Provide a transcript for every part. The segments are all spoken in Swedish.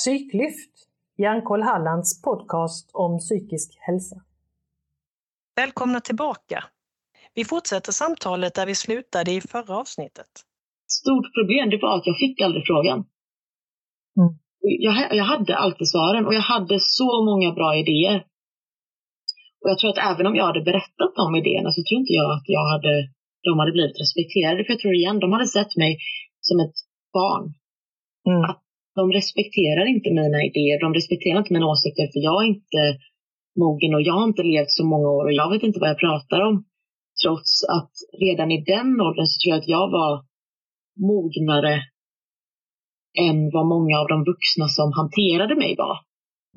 Psyklyft, Hjärnkoll Hallands podcast om psykisk hälsa. Välkomna tillbaka! Vi fortsätter samtalet där vi slutade i förra avsnittet. Stort problem det var att jag fick aldrig frågan. Mm. Jag, jag hade alltid svaren och jag hade så många bra idéer. Och jag tror att även om jag hade berättat de idéerna så tror inte jag att jag hade, de hade blivit respekterade. För jag tror igen, de hade sett mig som ett barn. Mm. Att de respekterar inte mina idéer, de respekterar inte mina åsikter för jag är inte mogen och jag har inte levt så många år och jag vet inte vad jag pratar om. Trots att redan i den åldern så tror jag att jag var mognare än vad många av de vuxna som hanterade mig var.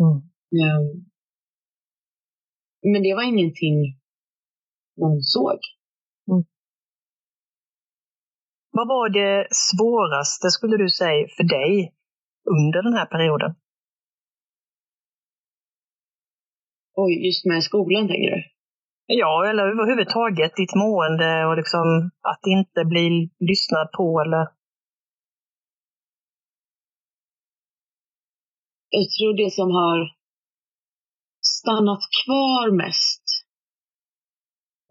Mm. Ehm, Men det var ingenting någon såg. Vad var det svåraste, skulle du säga, för dig under den här perioden? Oj, just med skolan tänker du? Ja, eller överhuvudtaget ditt mående och liksom att inte bli lyssnad på eller... Jag tror det som har stannat kvar mest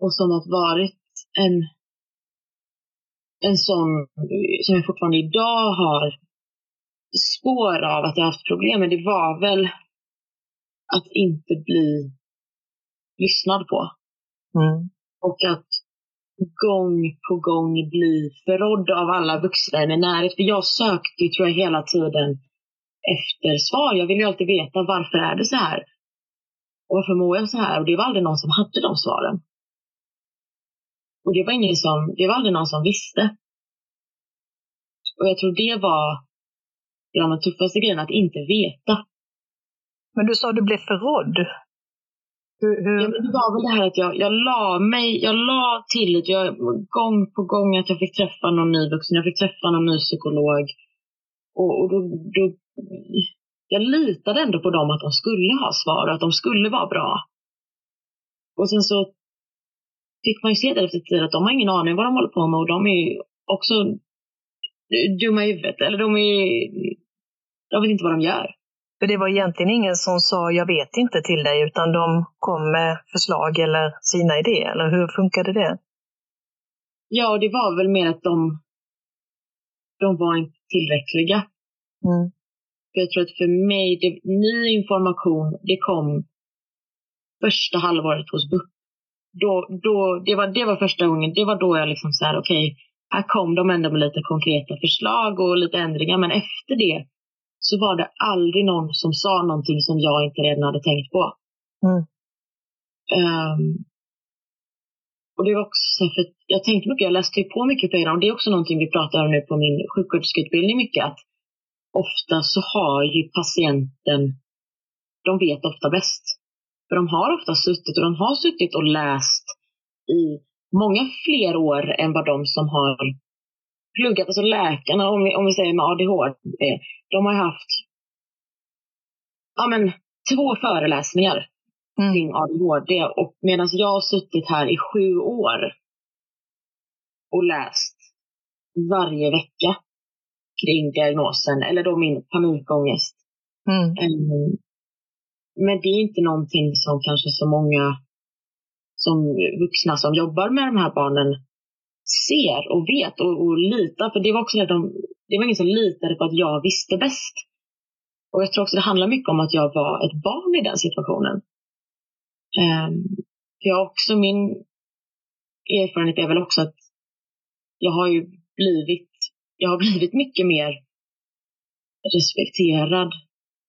och som har varit en, en sån, som jag fortfarande idag har spår av att jag haft problem med, det var väl att inte bli lyssnad på. Mm. Och att gång på gång bli förrådd av alla vuxna i min närhet. För jag sökte ju, tror jag, hela tiden efter svar. Jag ville ju alltid veta varför är det så här? Och varför mår jag så här? Och det var aldrig någon som hade de svaren. Och det var ingen som, det var aldrig någon som visste. Och jag tror det var bland de tuffaste grejerna, att inte veta. Men du sa du blev förrådd. Hur, hur... Ja, det var väl det här att jag, jag la mig, jag la tillit, jag, gång på gång att jag fick träffa någon ny vuxen, jag fick träffa någon ny psykolog. Och, och då, då, jag litade ändå på dem att de skulle ha svar och att de skulle vara bra. Och sen så fick man ju se det efter tid att de har ingen aning vad de håller på med och de är ju också dumma i huvudet. Eller de är de vet inte vad de gör. För det var egentligen ingen som sa jag vet inte till dig, utan de kom med förslag eller sina idéer, eller hur funkade det? Ja, och det var väl mer att de, de var inte tillräckliga. Mm. För jag tror att för mig, det, ny information, det kom första halvåret hos BUP. Då, då, det, var, det var första gången, det var då jag liksom så här, okej, här kom de ändå med lite konkreta förslag och lite ändringar, men efter det så var det aldrig någon som sa någonting som jag inte redan hade tänkt på. Mm. Ehm, och det var också för jag tänkte mycket, jag läste ju på mycket på Iran och det är också någonting vi pratar om nu på min sjuksköterskeutbildning mycket, att ofta så har ju patienten, de vet ofta bäst. För de har ofta suttit och de har suttit och läst i många fler år än vad de som har pluggat, alltså läkarna om vi, om vi säger med ADHD, de har haft ja, men, två föreläsningar Mm. kring ADHD och medan jag har suttit här i sju år och läst varje vecka kring diagnosen eller då min panikångest. Mm. Ehm, Men det är inte någonting som kanske så många som vuxna som jobbar med de här barnen ser och vet och, och litar. För det var också det, de, det var ingen som litade på att jag visste bäst. Och jag tror också det handlar mycket om att jag var ett barn i den situationen. Um, jag också, min erfarenhet är väl också att jag har ju blivit, jag har blivit mycket mer respekterad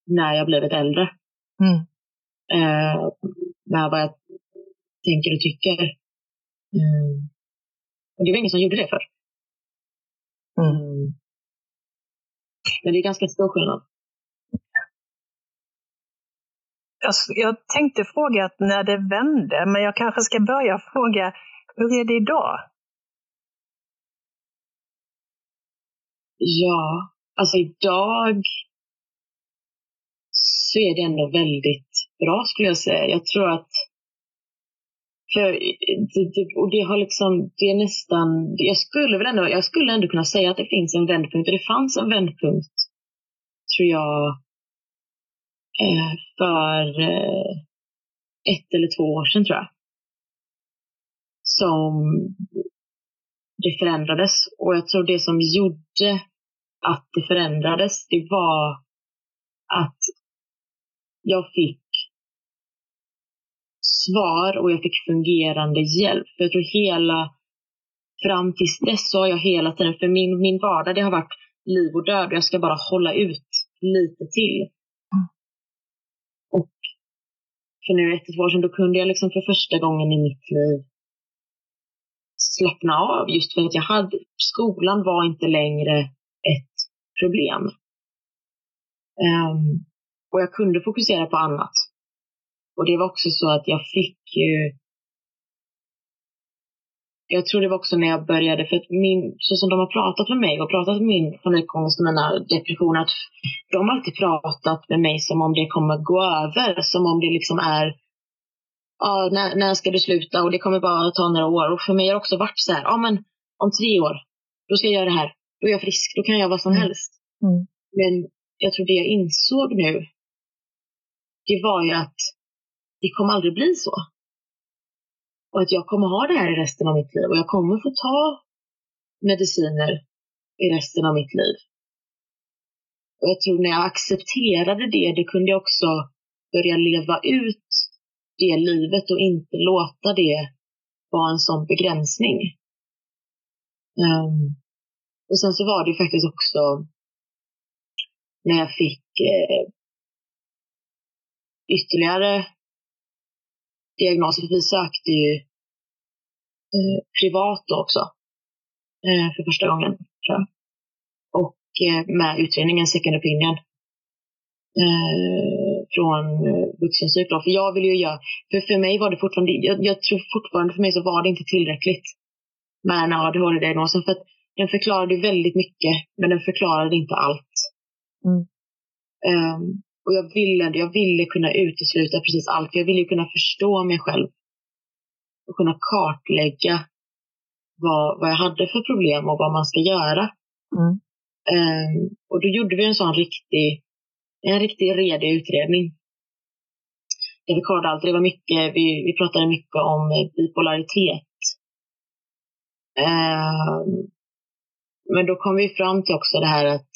när jag blivit äldre. Mm. Eh, med vad jag tänker och tycker. Mm. Och det var ingen som gjorde det förr. Mm. Men det är ganska stor skillnad. Jag, tänkte fråga när det vände, men jag kanske ska börja fråga, hur är det idag? Ja, alltså idag så är det ändå väldigt bra skulle jag säga. Jag tror att för det, det, och det har liksom, det är nästan, jag skulle väl ändå, jag skulle ändå kunna säga att det finns en vändpunkt och det fanns en vändpunkt tror jag eh, för eh, ett eller två år sedan tror jag. Som det förändrades. Och jag tror det som gjorde att det förändrades, det var att jag fick svar och jag fick fungerande hjälp. För jag tror hela, fram tills dess så har jag hela tiden, för min, min vardag det har varit liv och död och jag ska bara hålla ut lite till. Och för nu ett, två år sedan, då kunde jag liksom för första gången i mitt liv slappna av just för att jag hade, skolan var inte längre ett problem. Um, och jag kunde fokusera på annat. Och det var också så att jag fick ju jag tror det var också när jag började, för att min, så som de har pratat med mig och pratat med min panikångest och mina depressioner, att de har alltid pratat med mig som om det kommer gå över, som om det liksom är ja, när, när ska du sluta och det kommer bara ta några år. Och för mig har det också varit så här, ja men om tre år, då ska jag göra det här, då är jag frisk, då kan jag göra vad som mm. helst. Mm. Men jag tror det jag insåg nu, det var ju att det kommer aldrig bli så. Och att jag kommer ha det här i resten av mitt liv och jag kommer få ta mediciner i resten av mitt liv. Och jag tror när jag accepterade det, det kunde jag också börja leva ut det livet och inte låta det vara en sån begränsning. Um, och sen så var det faktiskt också när jag fick eh, ytterligare diagnoser, för vi sökte ju eh, privat då också eh, för första gången. Tror jag. Och eh, med utredningen second opinion eh, från eh, vuxenpsyk. För jag vill ju göra, för, för mig var det fortfarande, jag, jag, tror fortfarande för mig så var det inte tillräckligt med en ADHD-diagnosen. För att den förklarade väldigt mycket, men den förklarade inte allt. Mm. Um, och jag ville, jag ville kunna utesluta precis allt. Jag ville kunna förstå mig själv. Och kunna kartlägga vad, vad jag hade för problem och vad man ska göra. Mm. Um, och då gjorde vi en sån riktig, en riktig redig utredning. Där vi kollade allt. Det var mycket, vi, vi pratade mycket om bipolaritet. Um, men då kom vi fram till också det här att,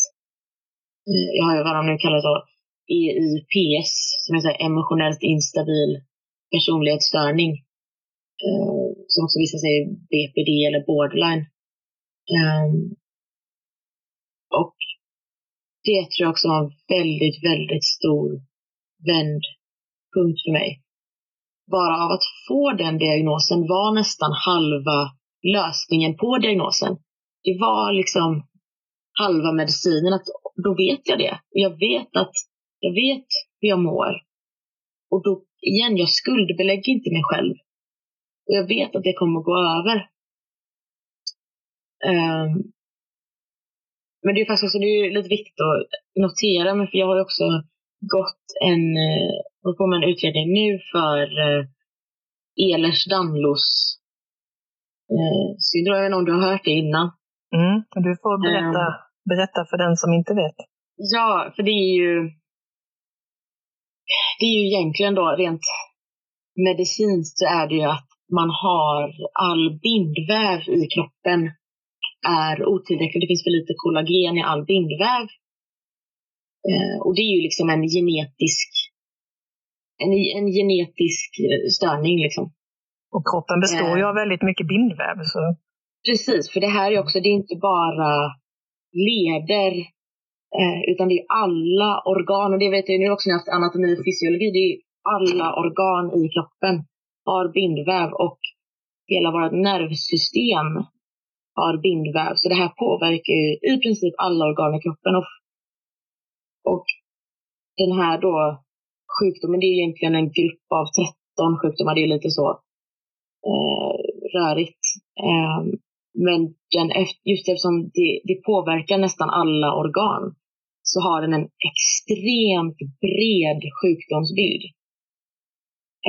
eh, jag har ju vad de nu kallar så, EIPS, som är emotionellt instabil personlighetsstörning. Eh, som också vissa säger BPD eller borderline. Um, och det tror jag också var en väldigt, väldigt stor vändpunkt för mig. Bara av att få den diagnosen var nästan halva lösningen på diagnosen. Det var liksom halva medicinen, att då vet jag det. Jag vet att jag vet hur jag mår. Och då, igen, jag skuldbelägger inte mig själv. Och jag vet att det kommer att gå över. Um, men det är faktiskt också, det är lite viktigt att notera, men för jag har också gått en, uh, på med en utredning nu för uh, Ehlers-Danlos uh, syndrom. Jag vet inte om du har hört det innan? Mm, du får berätta, um, berätta för den som inte vet. Ja, för det är ju det är ju egentligen då rent medicinskt så är det ju att man har all bindväv i kroppen är otillräcklig. Det finns för lite kollagen i all bindväv. Eh, och det är ju liksom en genetisk, en, en genetisk eh, störning. Liksom. Och kroppen består ju av väldigt mycket bindväv. Så. Precis, för det här är också, det är inte bara leder Eh, Eh, utan det är alla organ, och det vet jag nu också när jag haft anatomi och fysiologi, det är alla organ i kroppen har bindväv och hela vårt nervsystem har bindväv. Så det här påverkar ju i princip alla organ i kroppen. Och, och den här då sjukdomen, det är egentligen en grupp av 13 sjukdomar. Det är lite så eh, rörigt. Eh, men den, just eftersom det, det påverkar nästan alla organ så har den en extremt bred sjukdomsbild.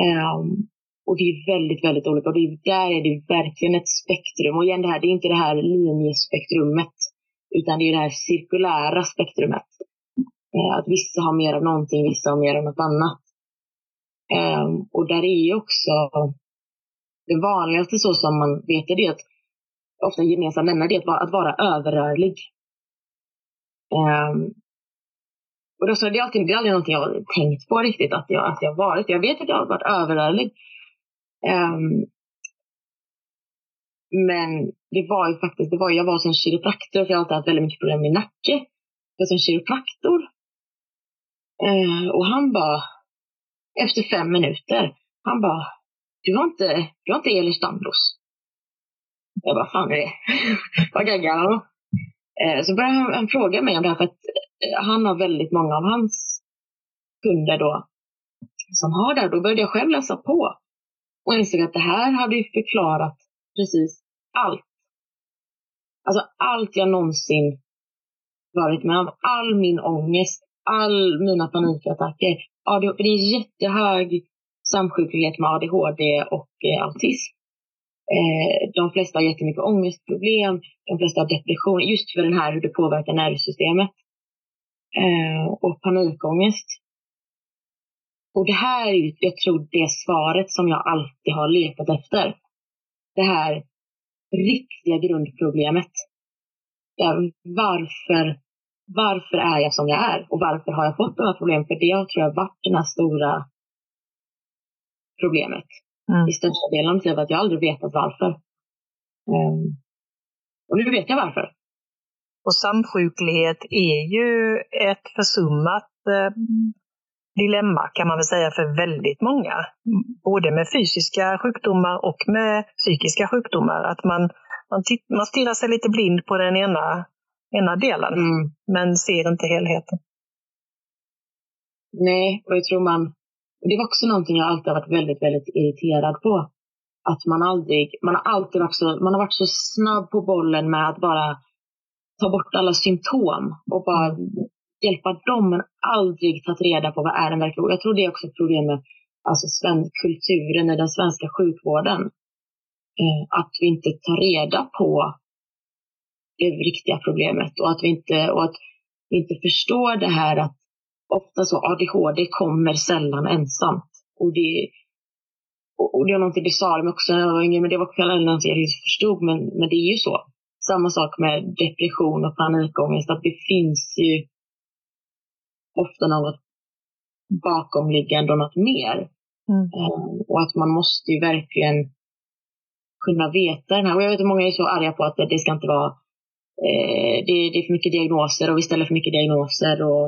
Um, och det är väldigt, väldigt olika. Och det är, där är det verkligen ett spektrum. Och igen, det här, det är inte det här linjespektrumet, utan det är det här cirkulära spektrumet. Uh, att vissa har mer av någonting, vissa har mer av något annat. Um, och där är ju också det vanligaste så som man vet är det att ofta gemensamt nämnare det att vara, att vara överrörlig. Um, och då, så det, är alltid, det är aldrig någonting jag har tänkt på riktigt att jag, att jag varit. Jag vet att jag har varit överrörlig. Um, ehm, men det var ju faktiskt, det var, jag var som kiropraktor för jag har alltid haft väldigt mycket problem med nacke. var som kiropraktor. Uh, och han bara, efter fem minuter, han bara, du har inte, du har inte Ehlers-Danlos. Jag bara, fan är det? Vad gaggar han? Ehm, så började han, han fråga mig om det här för att han har väldigt många av hans kunder då som har det. Då började jag själv läsa på och insåg att det här hade ju förklarat precis allt. Alltså allt jag någonsin varit med om. All min ångest, all mina panikattacker. Det är jättehög samsjuklighet med ADHD och eh, autism. Eh, de flesta har jättemycket ångestproblem, de flesta har depression, just för den här hur det påverkar nervsystemet. Eh, och panikångest. Och det här är jag tror, det svaret som jag alltid har letat efter. Det här riktiga grundproblemet. Varför, varför är jag som jag är? Och varför har jag fått de här problemen? För det har, tror jag, varit det här stora problemet. Mm. I största delen av mitt liv, att jag aldrig vetat varför. Um, och nu vet jag varför. Och samsjuklighet är ju ett försummat eh, dilemma kan man väl säga för väldigt många. Både med fysiska sjukdomar och med psykiska sjukdomar. Att man, man, man stirrar sig lite blind på den ena, ena delen, mm. men ser inte helheten. Nej, och jag tror man... Det var också någonting jag alltid har varit väldigt, väldigt irriterad på. Att man aldrig... Man har alltid varit så, man har varit så snabb på bollen med att bara ta bort alla symptom och bara hjälpa dem men aldrig tagit reda på vad är en verklig Jag tror det är också ett problem med alltså, svensk kulturen i den svenska sjukvården. Eh, att vi inte tar reda på det riktiga problemet och att vi inte, och att vi inte förstår det här att ofta så ADHD kommer sällan ensamt. Och det, och, och det var någonting, det sa de också när jag var yngre, men det var någonting jag förstod, men, men det är ju så. Samma sak med depression och panikångest, att det finns ju ofta något bakomliggande och något mer. Mm. Um, och att man måste ju verkligen kunna veta den här. Och jag vet att många är så arga på att det, det ska inte vara eh, det, det, är för mycket diagnoser och vi ställer för mycket diagnoser. Och,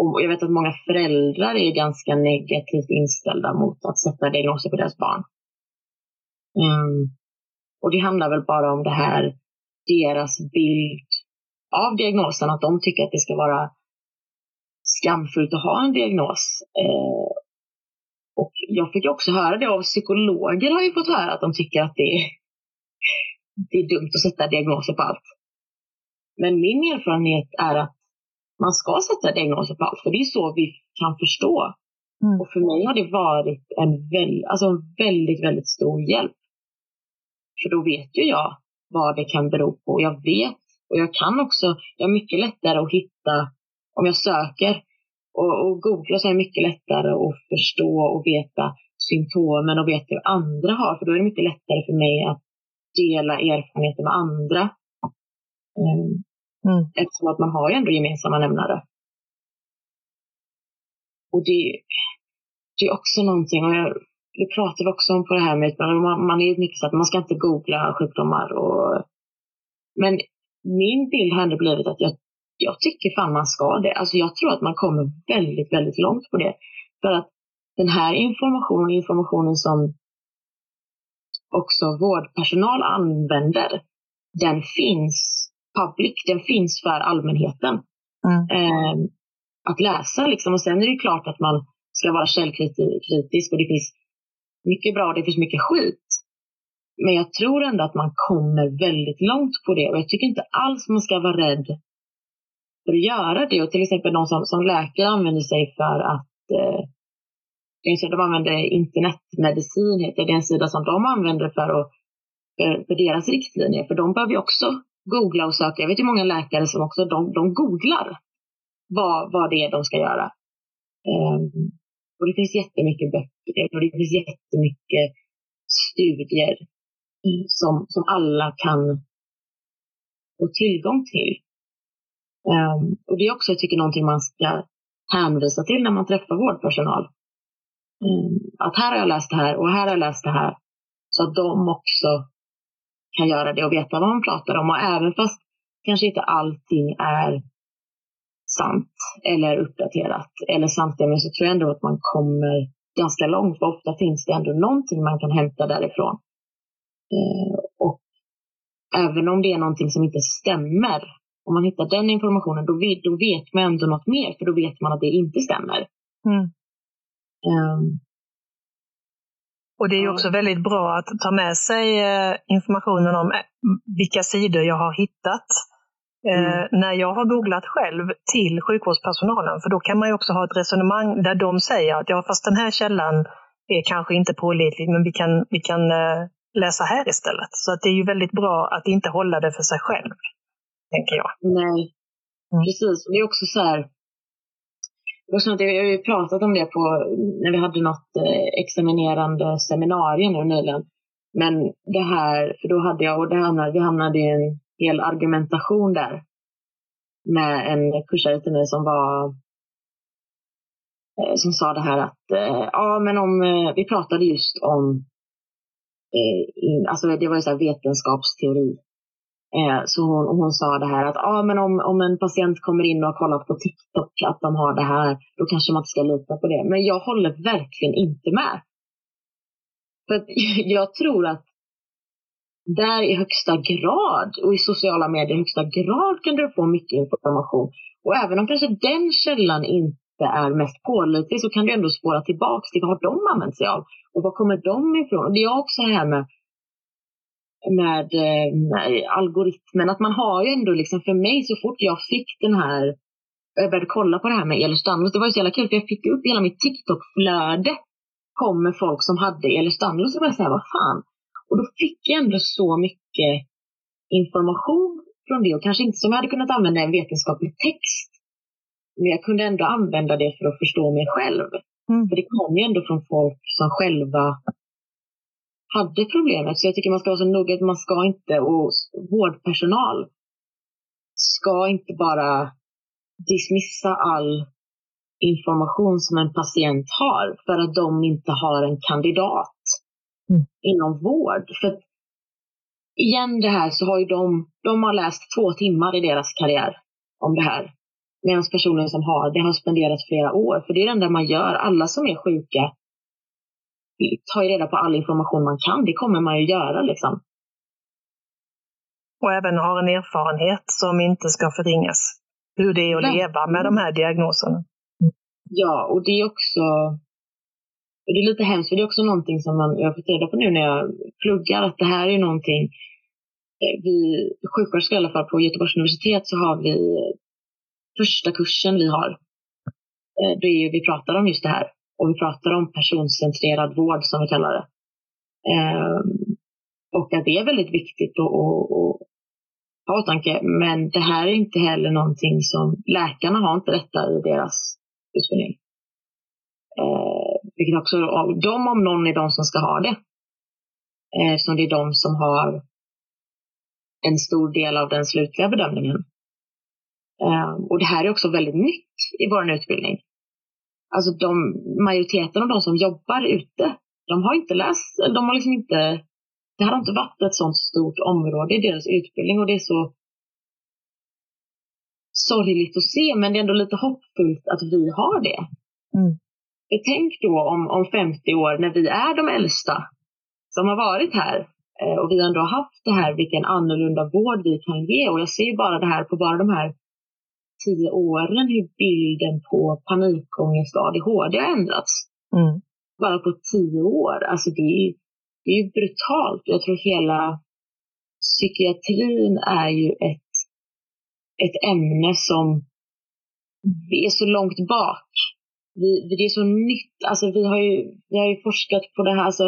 och jag vet att många föräldrar är ganska negativt inställda mot att sätta diagnoser på deras barn. Um, och det handlar väl bara om det här, deras bild av diagnosen, att de tycker att det ska vara skamfullt att ha en diagnos. Eh, och jag fick också höra det av psykologer har ju fått höra att de tycker att det är, det är dumt att sätta diagnoser på allt. Men min erfarenhet är att man ska sätta diagnoser på allt, för det är så vi kan förstå. Mm. Och för mig har det varit en, väl, alltså en väldigt, väldigt stor hjälp. För då vet ju jag vad det kan bero på. Jag vet och jag kan också, jag har mycket lättare att hitta om jag söker och, och googlar så är det mycket lättare att förstå och veta symptomen och veta hur andra har. För då är det mycket lättare för mig att dela erfarenheter med andra. Mm. Mm. Eftersom att man har ju ändå gemensamma nämnare. Och det, det är också någonting, och jag, det pratar vi också om på det här med, man, man är mycket så att man ska inte googla sjukdomar. Och, men min bild har ändå blivit att jag jag tycker fan man ska det. Alltså jag tror att man kommer väldigt, väldigt långt på det. För att den här informationen, informationen som också vårdpersonal använder, den finns public, den finns för allmänheten. Mm. Eh, att läsa liksom. Och sen är det klart att man ska vara källkritisk och det finns mycket bra det finns mycket skit. Men jag tror ändå att man kommer väldigt långt på det och jag tycker inte alls man ska vara rädd för att göra det. Och till exempel de som, som läkare använder sig för att eh, de använder internetmedicin, heter det, en sida som de använder för, att, för, för deras riktlinjer. För de behöver ju också googla och söka. Jag vet ju många läkare som också de, de googlar. vad, vad det är de ska göra. Um, och det finns jättemycket böcker och det finns jättemycket studier mm, som, som alla kan få tillgång till. Um, och det är också, jag tycker, någonting man ska hänvisa till när man träffar vårdpersonal. Um, att här har jag läst det här och här har jag läst det här. Så att de också kan göra det och veta vad man pratar om. Och även fast kanske inte allting är sant eller uppdaterat eller samstämmigt så tror jag ändå att man kommer ganska långt. För ofta finns det ändå någonting man kan hämta därifrån. Eh, och även om det är någonting som inte stämmer, om man hittar den informationen, då vet, då vet man ändå något mer, för då vet man att det inte stämmer. Mm. Um, och det är också väldigt bra att ta med sig eh, informationen om eh, vilka sidor jag har hittat Mm. Eh, när jag har googlat själv till sjukvårdspersonalen, för då kan man ju också ha ett resonemang där de säger att ja, fast den här källan är kanske inte pålitlig, men vi kan, vi kan eh, läsa här istället. Så att det är ju väldigt bra att inte hålla det för sig själv, tänker jag. Nej, mm. precis. Det är också så här, vi har ju pratat om det på, när vi hade något eh, examinerande seminarium nu nyligen. Men det här, för då hade jag, och det hamnade, vi hamnade i en hel argumentation där med en kursare till mig som var eh, som sa det här att eh, ja, men om eh, vi pratade just om alltså det var ju så vetenskapsteori. Så hon, hon sa det här att ja, men om, om en patient kommer in och har kollat på TikTok att de har det här, då kanske man inte ska lita på det. Men jag håller verkligen inte med. För jag tror att där i högsta grad och i sociala medier i högsta grad kan du få mycket information. Och även om kanske den källan inte är mest pålitlig så kan du ändå spåra tillbaka till vad har de använt sig av och var kommer de ifrån? Och det är också det här med, med, med algoritmen, att man har ju ändå liksom för mig så fort jag fick den här jag började kolla på det här med Ehlers det var ju så jävla kul för jag fick upp hela mitt TikTok-flöde kom med folk som hade Ehlers-Danlos och jag var så här, vad fan, och då fick jag ändå så mycket information från det och kanske inte som jag hade kunnat använda en vetenskaplig text. Men jag kunde ändå använda det för att förstå mig själv. Mm. För det kom ju ändå från folk som själva hade problemet. Så jag tycker man ska vara så noga att man ska inte, och vårdpersonal ska inte bara dismissa all information som en patient har för att de inte har en kandidat mm. inom vård. För igen det här så har ju de, de har läst två timmar i deras karriär om det här. Medan personen som har det har spenderat flera år. För det är det enda man gör. Alla som är sjuka tar ju reda på all information man kan. Det kommer man ju göra liksom. Och även har en erfarenhet som inte ska förringas. Hur det är att leva med de här diagnoserna. Ja, och det är också och det är lite hemskt, för det är också någonting som man, jag har fått reda på nu när jag pluggar, att det här är någonting, eh, vi sjuksköterskor i alla fall på Göteborgs universitet så har vi första kursen vi har, eh, det är ju, vi pratar om just det här. Och vi pratar om personcentrerad vård som vi kallar det. Ehm, och att det är väldigt viktigt att, att, ha åtanke. Men det här är inte heller någonting som läkarna har inte detta i deras utbildning. Ehm, vilket också, de om någon är de som ska ha det. Eh, eftersom det är de som har en stor del av den slutliga bedömningen. Eh, och det här är också väldigt nytt i vår utbildning. Alltså de, majoriteten av de som jobbar ute, de har inte läst, de har liksom inte, det har inte varit ett sådant stort område i deras utbildning och det är så sorgligt att se, men det är ändå lite hoppfullt att vi har det. Mm. Tänk då om, om 50 år när vi är de äldsta som har varit här eh, och vi ändå har haft det här, vilken annorlunda vård vi kan ge. Och jag ser bara det här på bara de här tio åren hur bilden på panikångest och ADHD har ändrats. Mm. Bara på tio år. Alltså det är, det är brutalt. Jag tror hela psykiatrin är ju ett, ett ämne som är så långt bak vi, det är så nytt. Alltså vi har ju, vi har ju forskat på det här. Alltså,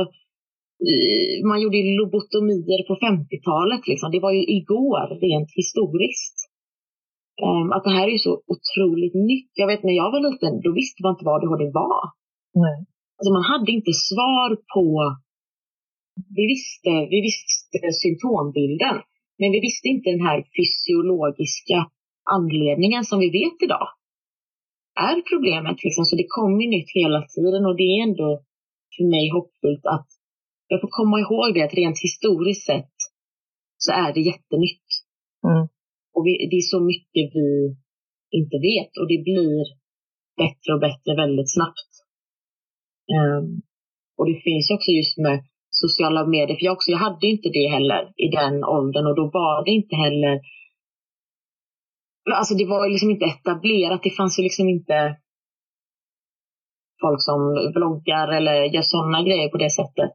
man gjorde lobotomier på 50-talet. Liksom. Det var ju igår rent historiskt. Um, att det här är så otroligt nytt. Jag vet när jag var liten, då visste man inte vad ADHD var. Nej. Alltså man hade inte svar på... Vi visste, vi visste symptombilden, men vi visste inte den här fysiologiska anledningen som vi vet idag. Är problemet liksom, så det kommer nytt hela tiden och det är ändå för mig hoppfullt att jag får komma ihåg det att rent historiskt sett så är det jättenytt. Mm. Och vi, det är så mycket vi inte vet och det blir bättre och bättre väldigt snabbt. Um, och det finns också just med sociala medier, för jag, också, jag hade inte det heller i den åldern och då var det inte heller Alltså det var liksom inte etablerat, det fanns ju liksom inte folk som vloggar eller gör sådana grejer på det sättet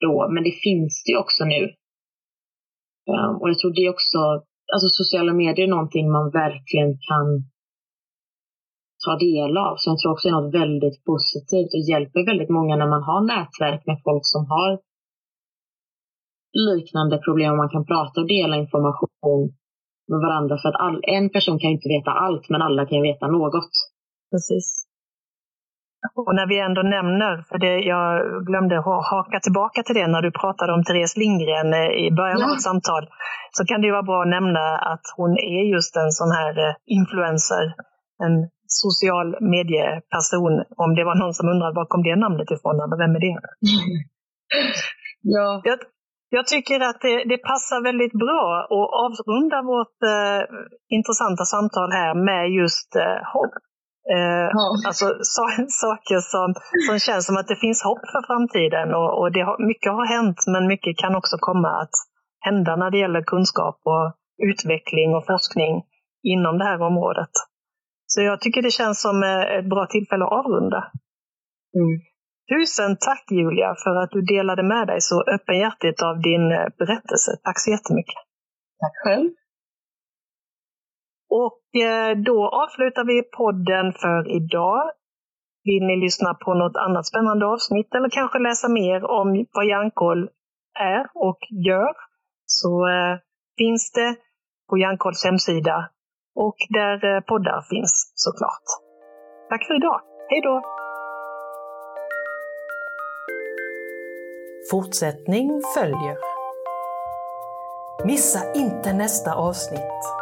då. Men det finns det ju också nu. Um, och jag tror det är också, alltså sociala medier är någonting man verkligen kan ta del av. Så jag tror också det är något väldigt positivt och hjälper väldigt många när man har nätverk med folk som har liknande problem och man kan prata och dela information med varandra. För att all, en person kan inte veta allt, men alla kan veta något. Precis. Och när vi ändå nämner, för det, jag glömde haka tillbaka till det när du pratade om Therese Lindgren eh, i början ja. av vårt samtal, så kan det vara bra att nämna att hon är just en sån här eh, influencer, en social medieperson. Om det var någon som undrade var kom det namnet ifrån, eller vem är det? ja. Jag, jag tycker att det, det, passar väldigt bra att avrunda vårt eh, intressanta samtal här med just eh, hopp. Eh, ja. Alltså so saker som, som känns som att det finns hopp för framtiden och, och det har, mycket har hänt men mycket kan också komma att hända när det gäller kunskap och utveckling och forskning inom det här området. Så jag tycker det känns som eh, ett bra tillfälle att avrunda. Mm. Tusen tack Julia för att du delade med dig så öppenhjärtigt av din eh, berättelse. Tack så jättemycket. Tack själv. Och eh, då avslutar vi podden för idag. Vill ni lyssna på något annat spännande avsnitt eller kanske läsa mer om vad järnkoll är och gör så eh, finns det på Järnkolls hemsida och där poddar finns såklart. Tack för idag. Hej då! Fortsättning följer. Missa inte nästa avsnitt.